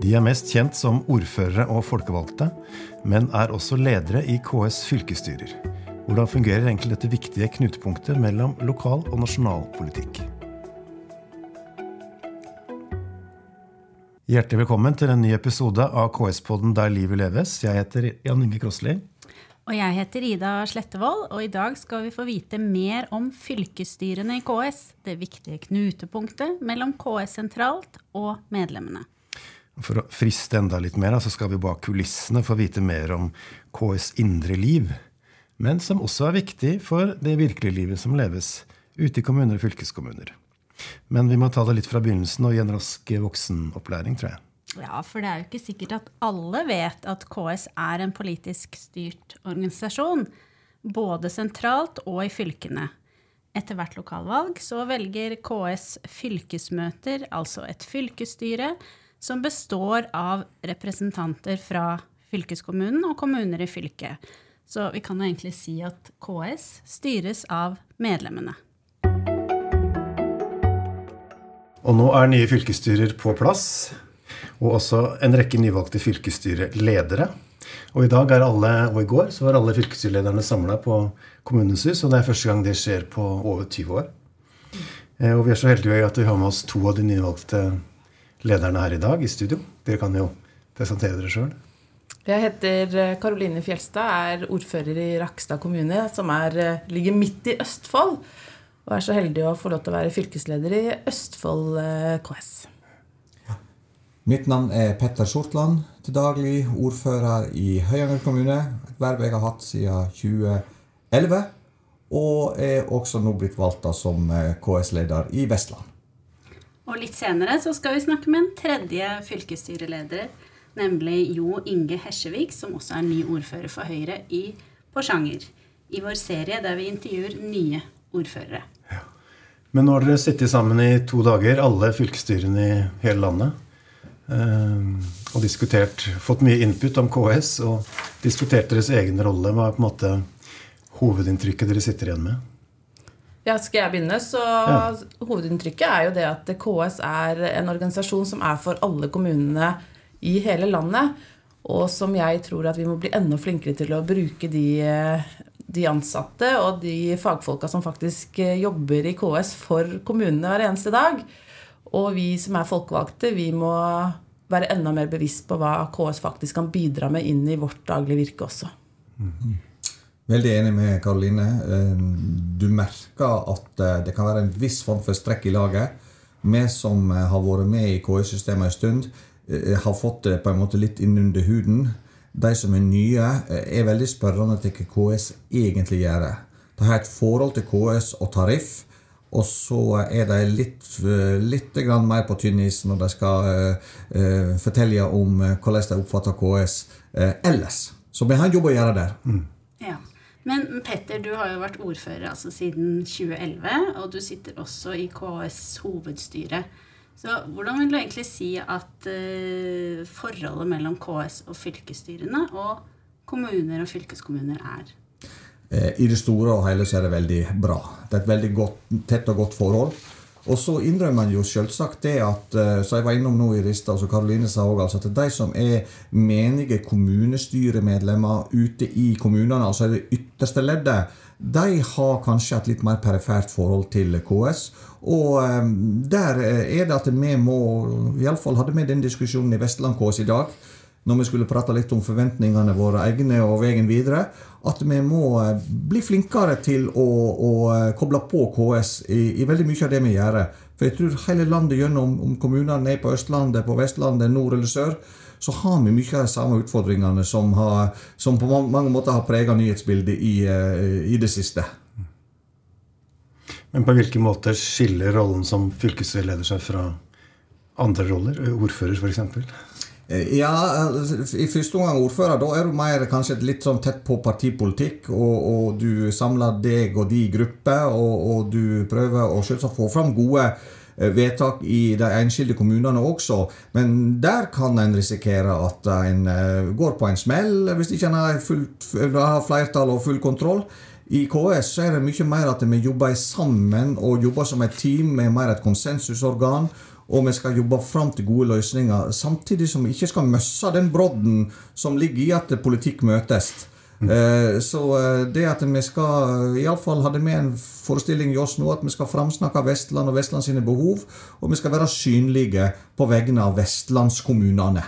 De er mest kjent som ordførere og folkevalgte, men er også ledere i KS fylkesstyrer. Hvordan fungerer egentlig dette viktige knutepunktet mellom lokal og nasjonal politikk? Hjertelig velkommen til en ny episode av KS-podden Der livet leves. Jeg heter Jan Inge Krosli. Og jeg heter Ida Slettevold, og i dag skal vi få vite mer om fylkesstyrene i KS. Det viktige knutepunktet mellom KS sentralt og medlemmene. For å friste enda litt mer, så skal vi bak kulissene få vite mer om KS' indre liv. Men som også er viktig for det virkelige livet som leves ute i kommuner og fylkeskommuner. Men vi må ta det litt fra begynnelsen og gi en rask voksenopplæring, tror jeg. Ja, for det er jo ikke sikkert at alle vet at KS er en politisk styrt organisasjon. Både sentralt og i fylkene. Etter hvert lokalvalg så velger KS fylkesmøter, altså et fylkesstyre, som består av representanter fra fylkeskommunen og kommuner i fylket. Så vi kan jo egentlig si at KS styres av medlemmene. Og nå er nye fylkesstyrer på plass, og også en rekke nyvalgte fylkesstyreledere. Og i dag er alle, og i går så var alle fylkesstyrelederne samla på Kommunens hus, og det er første gang det skjer på over 20 år. Eh, og vi er så heldige at vi har med oss to av de nyvalgte lederne her i dag i studio. Dere kan jo presentere dere sjøl. Jeg heter Karoline Fjelstad, er ordfører i Rakstad kommune, som er, eh, ligger midt i Østfold. Og er så heldig å få lov til å være fylkesleder i Østfold eh, KS. Mitt navn er Petter Sortland. Til daglig ordfører i Høyanger kommune. Et verv jeg har hatt siden 2011. Og er også nå blitt valgt som eh, KS-leder i Vestland. Og litt senere så skal vi snakke med en tredje fylkesstyreleder, nemlig Jo Inge Hesjevik, som også er ny ordfører for Høyre i Porsanger. I vår serie der vi intervjuer nye ordførere. Ja. Men nå har dere sittet sammen i to dager, alle fylkesstyrene i hele landet. Og diskutert, fått mye input om KS og diskutert deres egen rolle. Hva er på en måte hovedinntrykket dere sitter igjen med? Ja, Skal jeg begynne, så ja. Hovedinntrykket er jo det at KS er en organisasjon som er for alle kommunene i hele landet. Og som jeg tror at vi må bli enda flinkere til å bruke de, de ansatte og de fagfolka som faktisk jobber i KS for kommunene hver eneste dag. Og vi som er folkevalgte, vi må være enda mer bevisst på hva KS faktisk kan bidra med inn i vårt daglige virke også. Mm -hmm. Veldig enig med Karoline. Ehm, du merker at eh, det kan være en viss form for strekk i laget. Vi som eh, har vært med i KI-systemet en stund, eh, har fått det på en måte litt innunder huden. De som er nye, er veldig spørrende til hva KS egentlig gjør. De har et forhold til KS og tariff. Og så er de litt, litt mer på tynn is når de skal fortelle om hvordan de oppfatter KS ellers. Så vi har en jobb å gjøre der. Mm. Men Petter, du har jo vært ordfører altså siden 2011, og du sitter også i KS hovedstyre. Så hvordan vil du egentlig si at uh, forholdet mellom KS og fylkesstyrene og kommuner og fylkeskommuner er? Eh, I det store og hele så er det veldig bra. Det er et veldig godt, tett og godt forhold. Og så innrømmer man jo selvsagt det at eh, så jeg var innom nå i Rista, og Karoline sa også, altså at de som er menige kommunestyremedlemmer ute i kommunene, altså det ytterste leddet, de har kanskje et litt mer perifert forhold til KS. Og um, der er det at vi må Iallfall hadde vi den diskusjonen i Vestland KS i dag når vi skulle prate litt om forventningene våre egne og veien videre, at vi må eh, bli flinkere til å, å eh, koble på KS i, i, veldig mye av det vi gjør. For jeg tror hele landet gjennom, om kommunene er på Østlandet, på Vestlandet, nord eller sør, så har vi mye av de samme utfordringene som, har, som på mange måter har preget nyhetsbildet i, eh, i det siste. Men på hvilken måte skiller rollen som fylkesleder seg fra andre roller? Ordfører, f.eks.? Eh, ja, altså, i første omgang ordfører, da er du mer kanskje litt sånn tett på partipolitikk. Og, og du samler deg og de grupper, og, og du prøver å selvsagt få fram gode eh, vedtak i de enskilde kommunene også. Men der kan en risikere at en eh, går på en smell hvis ikke en har, har flertall og full kontroll. I KS er det mye mer at vi jobber sammen og jobber som et team med mer et konsensusorgan Og vi skal jobbe fram til gode løsninger, samtidig som vi ikke skal miste den brodden som ligger i at politikk møtes. Eh, Så eh, det at vi skal Iallfall hadde vi en forestilling i oss nå at vi skal framsnakke Vestland og Vestland sine behov, og vi skal være synlige på vegne av vestlandskommunene.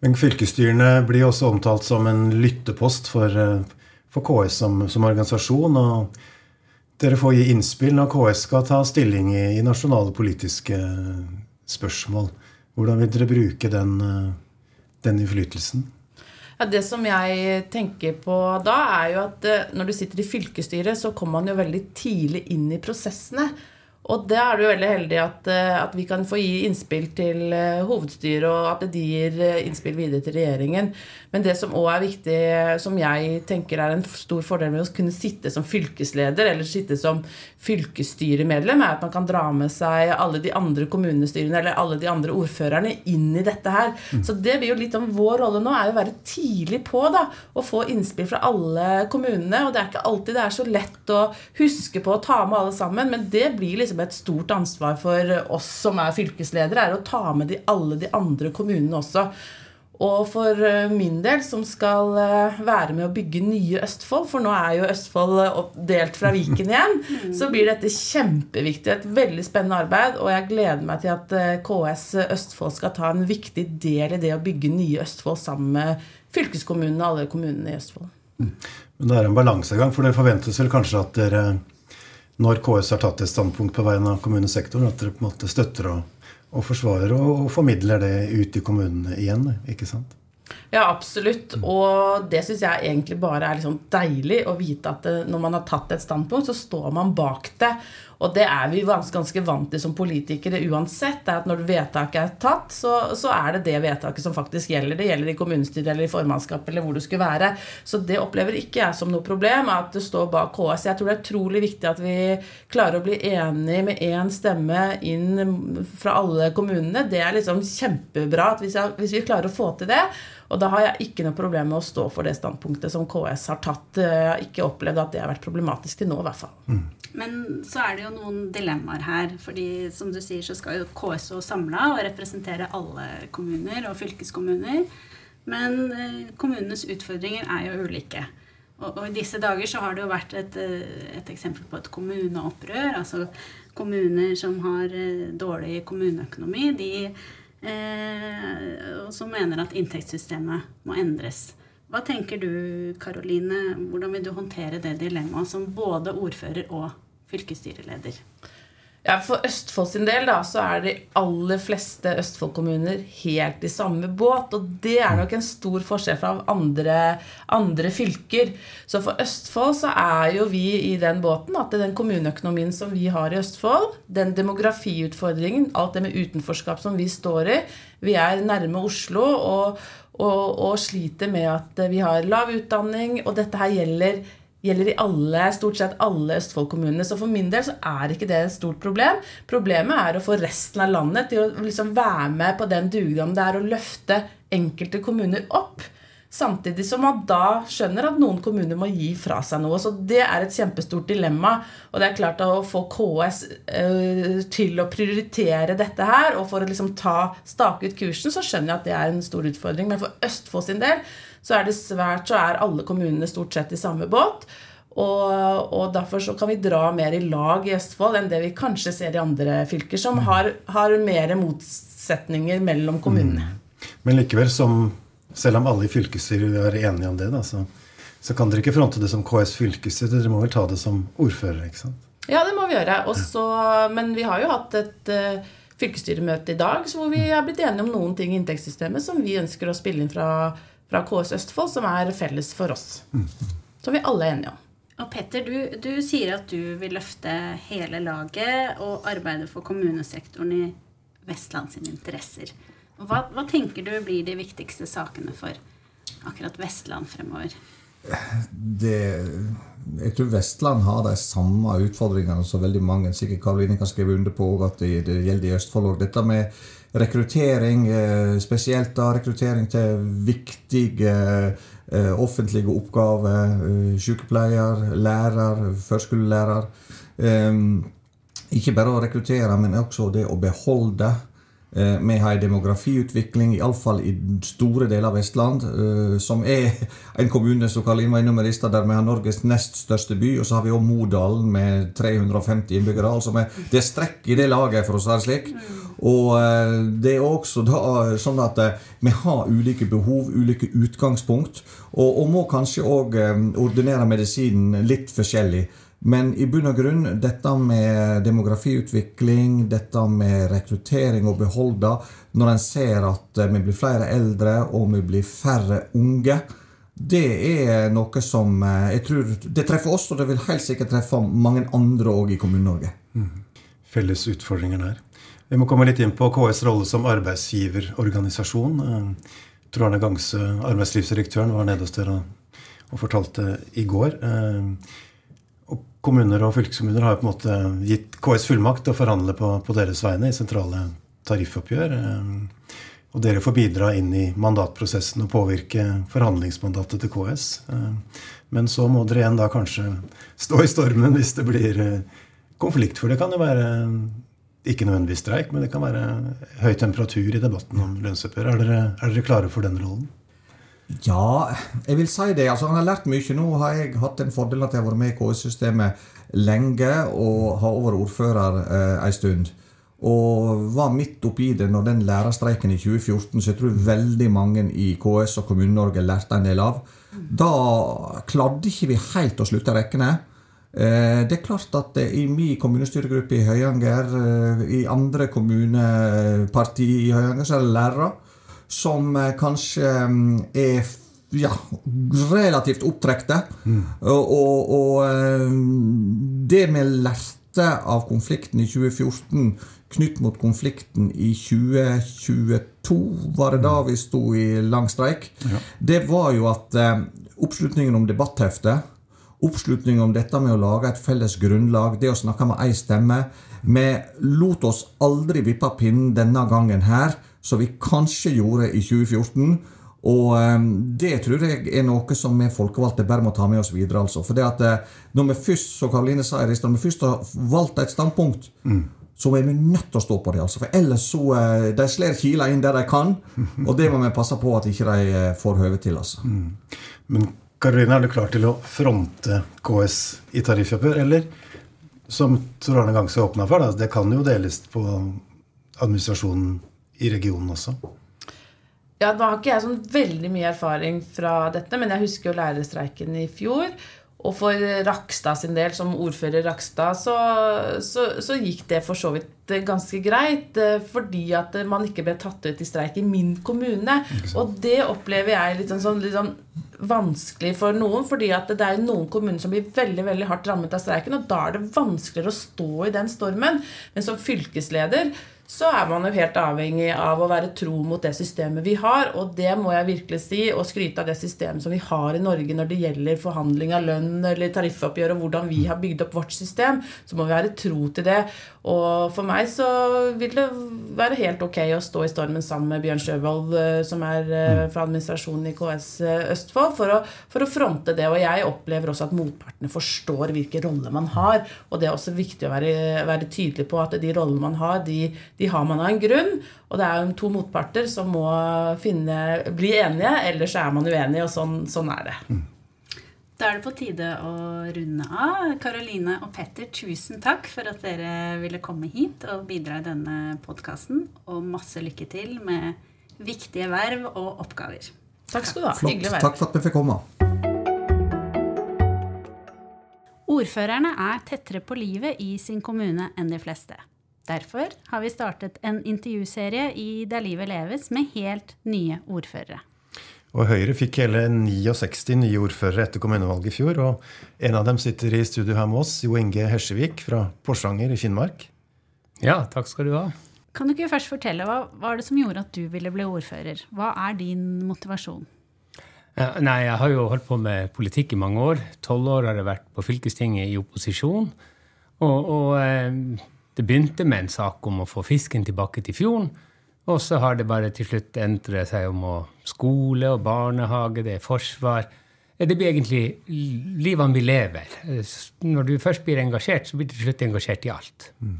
Men fylkesstyrene blir også omtalt som en lyttepost for, eh, for KS som, som organisasjon. og Dere får gi innspill når KS skal ta stilling i, nasjonale politiske spørsmål. Hvordan vil dere bruke den, eh, den innflytelsen? Ja, det som jeg tenker på da, er jo at eh, når du sitter i fylkesstyret, så kommer man jo veldig tidlig inn i prosessene. Og det er jo veldig heldig at, eh, at vi kan få gi innspill til eh, hovedstyret, og at de gir eh, innspill videre til regjeringen. Men det som òg er viktig, som jeg tenker er en stor fordel med å kunne sitte som fylkesleder eller sitte som fylkesstyremedlem, er at man kan dra med seg alle de andre kommunestyrene eller alle de andre ordførerne inn i dette her. Så det blir jo litt om vår rolle nå, er å være tidlig på da, og få innspill fra alle kommunene. Og det er ikke alltid det er så lett å huske på å ta med alle sammen, men det blir liksom et stort ansvar for oss som er fylkesledere, er å ta med de, alle de andre kommunene også. Og for eh, min del, som skal eh, være med å bygge nye Østfold, for nå er jo Østfold eh, delt fra Viken igjen, så blir dette kjempeviktig. Et veldig spennende arbeid, og jeg gleder meg til at KS Østfold skal ta en viktig del i det å bygge nye Østfold sammen med fylkeskommunene og alle kommunene i Østfold. Men det er en balansegang, for det forventes vel kanskje at dere, når KS har tatt et standpunkt på vegne av kommunesektoren, at dere på en måte støtter og, og forsvarer og, og formidler det ut i kommunene igjen, ikke sant? Ja, absolutt. Og det syns jeg egentlig bare er liksom deilig å vite at når man har tatt et standpunkt, så står man bak det. Og det er vi ganske, vant til som politikere uansett. Det er at Når vedtaket er tatt, så, så er det det vedtaket som faktisk gjelder. Det gjelder i kommunestyret eller i formannskap eller hvor det skulle være. Så det opplever ikke jeg som noe problem at det står bak KS. Jeg tror det er utrolig viktig at vi klarer å bli enige med én stemme inn fra alle kommunene. Det er liksom kjempebra at hvis, jeg, hvis vi klarer å få til det. Og da har jeg ikke noe problem med å stå for det standpunktet som KS har tatt. Jeg har ikke opplevd at det har vært problematisk til nå, i hvert fall. Men så er det jo noen dilemmaer her. fordi som du sier, så skal jo KS jo samla og representere alle kommuner og fylkeskommuner. Men eh, kommunenes utfordringer er jo ulike. Og, i disse dager så har det jo vært et, eh, et eksempel på et kommuneopprør. Altså kommuner som har eh, dårlig kommuneøkonomi, de eh, og som mener at inntektssystemet må endres. Hva tenker du, Karoline? Hvordan vil du håndtere det dilemmaet som både ordfører og fylkesstyreleder? Ja, For Østfold sin del da, så er de aller fleste Østfold-kommuner helt i samme båt. Og det er nok en stor forskjell fra andre, andre fylker. Så for Østfold så er jo vi i den båten at den kommuneøkonomien som vi har i Østfold, den demografiutfordringen, alt det med utenforskap som vi står i Vi er nærme Oslo og, og, og sliter med at vi har lav utdanning, og dette her gjelder gjelder i alle, stort sett alle Østfold-kommunene. Så for min del så er ikke det et stort problem. Problemet er å få resten av landet til å liksom være med på den dugnaden det er å løfte enkelte kommuner opp. Samtidig som man da skjønner at noen kommuner må gi fra seg noe. Så det er et kjempestort dilemma. Og det er klart å få KS eh, til å prioritere dette her, og for å liksom ta stake ut kursen, så skjønner jeg at det er en stor utfordring. Men for Østfold sin del så er det svært så er alle kommunene stort sett i samme båt. Og, og derfor så kan vi dra mer i lag i Østfold enn det vi kanskje ser i andre fylker, som har, har mer motsetninger mellom kommunene. Men likevel, som, selv om alle i fylkesstyret er enige om det, da, så, så kan dere ikke fronte det som KS fylkesstyre. Dere må vel ta det som ordfører, ikke sant? Ja, det må vi gjøre. Også, men vi har jo hatt et uh, fylkesstyremøte i dag hvor vi er blitt enige om noen ting i inntektssystemet som vi ønsker å spille inn fra, fra KS Østfold, som er felles for oss. Som vi alle er enige om. Og Petter, du, du sier at du vil løfte hele laget og arbeide for kommunesektoren i Vestland sine interesser. Hva, hva tenker du blir de viktigste sakene for akkurat Vestland fremover? det, jeg tror Vestland har de samme utfordringene som veldig mange sikkert Karoline kan skrive under på at det, det gjelder i Østfold òg. Dette med rekruttering, eh, spesielt da rekruttering til viktige eh, offentlige oppgaver. Eh, sykepleier, lærer, førskolelærer. Eh, ikke bare å rekruttere, men også det å beholde. Eh, Vi har en demografiutvikling, iallfall i store deler av Vestland, eh, som er en kommune som Karlin var der vi har Norges nest største by. Og så har vi også Modalen med 350 innbyggere. altså Det er strekk i det laget, for å si det slik. Og eh, det er også da sånn at eh, vi har ulike behov, ulike utgangspunkt, og, og må kanskje òg ordinere medisinen litt forskjellig. Men i bunn og grunn, dette med demografiutvikling, dette med rekruttering og beholde, når en ser at eh, vi blir flere eldre og vi blir færre unge, det er noe som eh, jeg tror Det treffer oss, og det vil helt sikkert treffe mange andre òg i Kommune-Norge. Felles utfordringer der. Vi må komme litt inn på KS' rolle som arbeidsgiverorganisasjon. Eh, Tor Arne Gangse, arbeidslivsdirektøren, var nede hos dere og, fortalte i går. Eh, kommuner og fylkeskommuner har på en måte gitt KS fullmakt til å forhandle på, på deres vegne i sentrale tariffoppgjør. Eh, Og dere får bidra inn i mandatprosessen og påvirke forhandlingsmandatet til KS. Eh, Men så må dere igjen da kanskje stå i stormen hvis det blir eh, konflikt. For det kan jo være ikke nødvendigvis streik, men det kan være høy temperatur i debatten om lønnsoppgjør. Er er dere klare for den rollen? Ja, jeg vil si det. Altså, han har lært mye. Nå har jeg hatt den fordelen at jeg har vært med i KS-systemet lenge og har vært ordfører eh, en stund. Og var midt oppi det når den lærerstreiken i 2014, så jeg tror veldig mange i KS og Kommune-Norge lærte en del av. Da klarte ikke vi helt å slutte rekkene. Eh, Det er klart at eh, i min kommunestyregruppe i Høyanger, eh, i andre kommuneparti i Høyanger, så er det lærere som eh, kanskje mm, er ja, relativt opptrekte. Og, og, og eh, det vi lærte av konflikten i 2014 knytt mot konflikten i 2022, var det da vi sto i lang streik, det var jo at eh, oppslutningen om debattheftet Oppslutning om dette med å lage et felles grunnlag, det å snakke med ei stemme. Vi lot oss aldri vippe pinnen denne gangen her, som vi kanskje gjorde i 2014. Og eh, det tror jeg er noe som vi folkevalgte bare må ta med oss videre. altså. For det at eh, når vi først, som Karoline sa når vi først har valgt et standpunkt, så er vi nødt til å stå på det. altså. For ellers så eh, De slår kila inn der de kan, og det må vi passe på at ikke de ikke får høve til. altså. Men Karoline, er du klar til å fronte KS i tariffoppgjør, eller som Tor Arne Gangse åpna for, da, det kan jo deles på administrasjonen i regionen også? Ja, Nå har ikke jeg sånn veldig mye erfaring fra dette, men jeg husker jo lærerstreiken i fjor. Og for Rakstad sin del, som ordfører Rakstad, så, så, så gikk det for så vidt ganske greit. eh, Fordi at man ikke ble tatt ut i streik i min kommune. Og det opplever jeg litt sånn, sånn, litt sånn vanskelig for noen. fordi at det er noen kommuner som blir veldig veldig hardt rammet av streiken. Og da er det vanskeligere å stå i den stormen. Men som fylkesleder så er man jo helt avhengig av å være tro mot det systemet vi har. Og det må jeg virkelig si, og skryte av det systemet som vi har i Norge når det gjelder forhandling av lønn eller tariffoppgjør og hvordan vi har bygd opp vårt system. Så må vi være tro til det. Og for meg så vil det være helt ok å stå i stormen sammen med Bjørn Sjøvold, eh, som er eh, fra administrasjonen i KS Østfold, for å, for å fronte det. Og jeg opplever også at motpartene forstår hvilke roller man har. Og det er også viktig å være, være tydelig på at de rollene man har, de, de har man av en grunn. Og det er jo to motparter som må finne, bli enige, ellers er man uenig, og sånn, sånn er det. Da er det på tide å runde av. Karoline og Petter, tusen takk for at dere ville komme hit og bidra i denne podkasten. Og masse lykke til med viktige verv og oppgaver. Takk skal du ha. Flott. Hyggelig å være Takk for at vi fikk komme. Ordførerne er tettere på livet i sin kommune enn de fleste. Derfor har vi startet en intervjuserie i Der livet leves med helt nye ordførere. Og Høyre fikk hele 69 nye ordførere etter kommunevalget i fjor. Og en av dem sitter i studio her med oss, Jo Inge Hesjevik fra Porsanger i Finnmark. Ja, takk skal du ha. Kan du ikke først fortelle hva var det som gjorde at du ville bli ordfører? Hva er din motivasjon? Nei, jeg har jo holdt på med politikk i mange år. Tolv år har jeg vært på fylkestinget i opposisjon. Og, og eh, det begynte med en sak om å få fisken tilbake til fjorden. Og så har det bare til slutt endret seg om å skole og barnehage, det er forsvar. det blir egentlig livene vi lever. Når du først blir engasjert, så blir du til slutt engasjert i alt. Mm.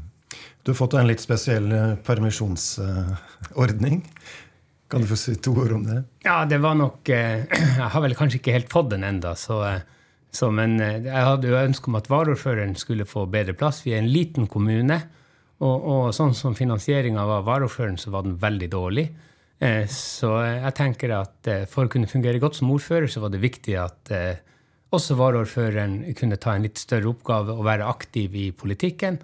Du har fått en litt spesiell permisjonsordning. Kan du få si to ord om det? Ja, det var nok Jeg har vel kanskje ikke helt fått den enda, så, Men jeg hadde jo ønske om at varaordføreren skulle få bedre plass. Vi er en liten kommune. Og, og sånn som finansieringa var varaordføreren, så var den veldig dårlig. Eh, så jeg tenker at eh, for å kunne fungere godt som ordfører, så var det viktig at eh, også varaordføreren kunne ta en litt større oppgave og være aktiv i politikken.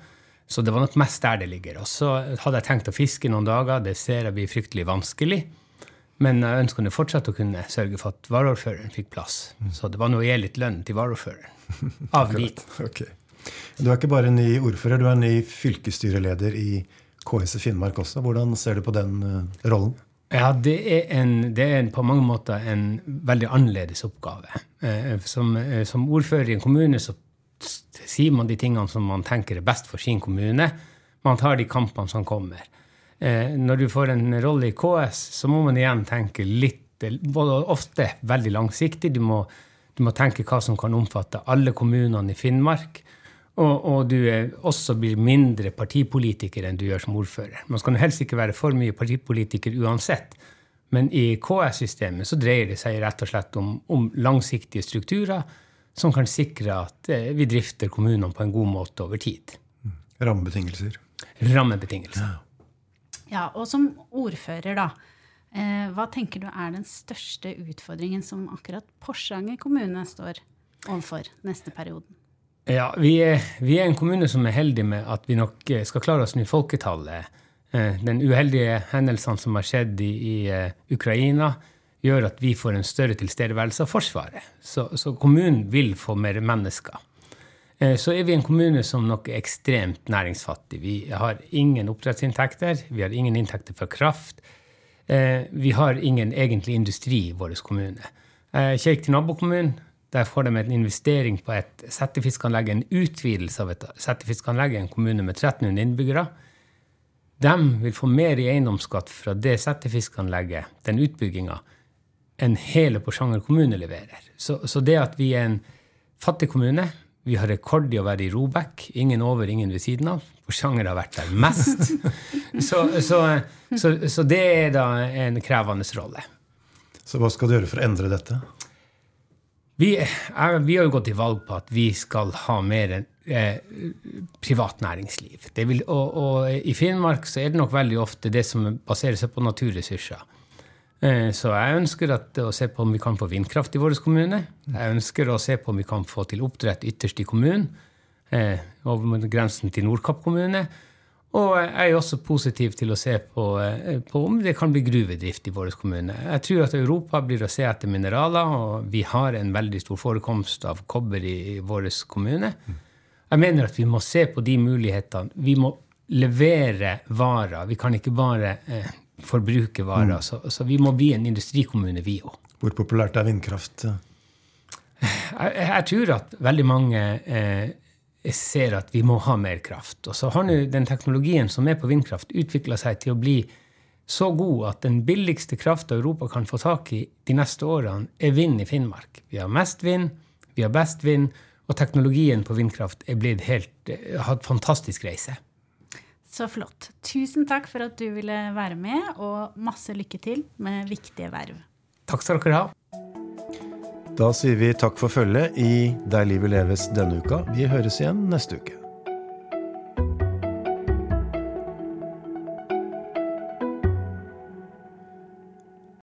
Så det var nok mest der det ligger. Og så hadde jeg tenkt å fiske noen dager. Det ser jeg blir fryktelig vanskelig. Men jeg ønsker fortsatt å kunne sørge for at varaordføreren fikk plass. Så det var noe å gi litt lønn til varaordføreren. Av min. okay. Du er ikke bare ny ordfører, du er ny fylkesstyreleder i KS i Finnmark også. Hvordan ser du på den uh, rollen? Ja, det er, en, det er en, på mange måter en veldig annerledes oppgave. Eh, som, eh, som, ordfører i en kommune så sier man de tingene som man tenker er best for sin kommune. Man tar de kampene som kommer. Eh, når du får en rolle i KS, så må man igjen tenke litt, både ofte veldig langsiktig. Du må, du må tenke hva som kan omfatte alle kommunene i Finnmark. Og, og, du også blir mindre partipolitiker enn du gjør som ordfører. Man skal helst ikke være for mye partipolitiker uansett. Men i KS-systemet så dreier det seg rett og slett om, om, langsiktige strukturer som kan sikre at eh, vi drifter kommunene på en god måte over tid. Rammebetingelser. Rammebetingelser. Ja, ja og som ordfører, da. Eh, hva tenker du er den største utfordringen som akkurat Porsanger kommune står overfor neste perioden? Ja, vi er, vi er, en kommune som er heldig med at vi nok eh, skal klare å snu folketallet. Eh, den uheldige hendelsene som har skjedd i, i Ukraina, gjør at vi får en større tilstedeværelse av Forsvaret. Så, så, kommunen vil få mer mennesker. Uh, så er vi en kommune som nok er ekstremt næringsfattig. Vi har ingen oppdrettsinntekter, vi har ingen inntekter fra kraft. Uh, vi har ingen egentlig industri i vår kommune. Kjøk gikk til nabokommunen. Der får de en investering på et settefiskanlegg, en utvidelse av et settefiskanlegg i en kommune med 1300 innbyggere. De vil få mer i eiendomsskatt fra det settefiskanlegget, den utbygginga, enn hele Porsanger kommune leverer. Så, så, det at vi er en fattig kommune Vi har rekord i å være i Robek. Ingen over, ingen ved siden av. Porsanger har vært der mest. Så, så, så det er da en krevende rolle. Så hva skal du gjøre for å endre dette? Vi, er, vi, har jo gått til valg på at vi skal ha mer eh, privat næringsliv. Vil, og, og, i Finnmark så er det nok veldig ofte det som baserer seg på naturressurser. Eh, så jeg ønsker at, å se på om vi kan få vindkraft i vår kommune. Jeg ønsker å se på om vi kan få til oppdrett ytterst i kommunen, eh, over grensen til Nordkapp kommune. Og jeg er også positiv til å se på, eh, på, om det kan bli gruvedrift i vår kommune. Jeg tror at Europa blir å se etter mineraler, og vi har en veldig stor forekomst av kobber i, i vår kommune. Jeg mener at vi må se på de mulighetene. Vi må levere varer. Vi kan ikke bare eh, forbruke varer. Mm. Så, så, vi må bli en industrikommune, vi òg. Hvor populært er vindkraft? Jeg, jeg, tror at veldig mange eh, ser at vi må ha mer kraft. Og så har nå den teknologien som er på vindkraft, utvikla seg til å bli så god at den billigste krafta Europa kan få tak i de neste årene, er vind i Finnmark. Vi har mest vind, vi har best vind, og teknologien på vindkraft er blitt helt, har eh, hatt fantastisk reise. Så flott. Tusen takk for at du ville være med, og masse lykke til med viktige verv. Takk skal dere ha. Da sier vi takk for følget i Der livet leves denne uka. Vi høres igjen neste uke.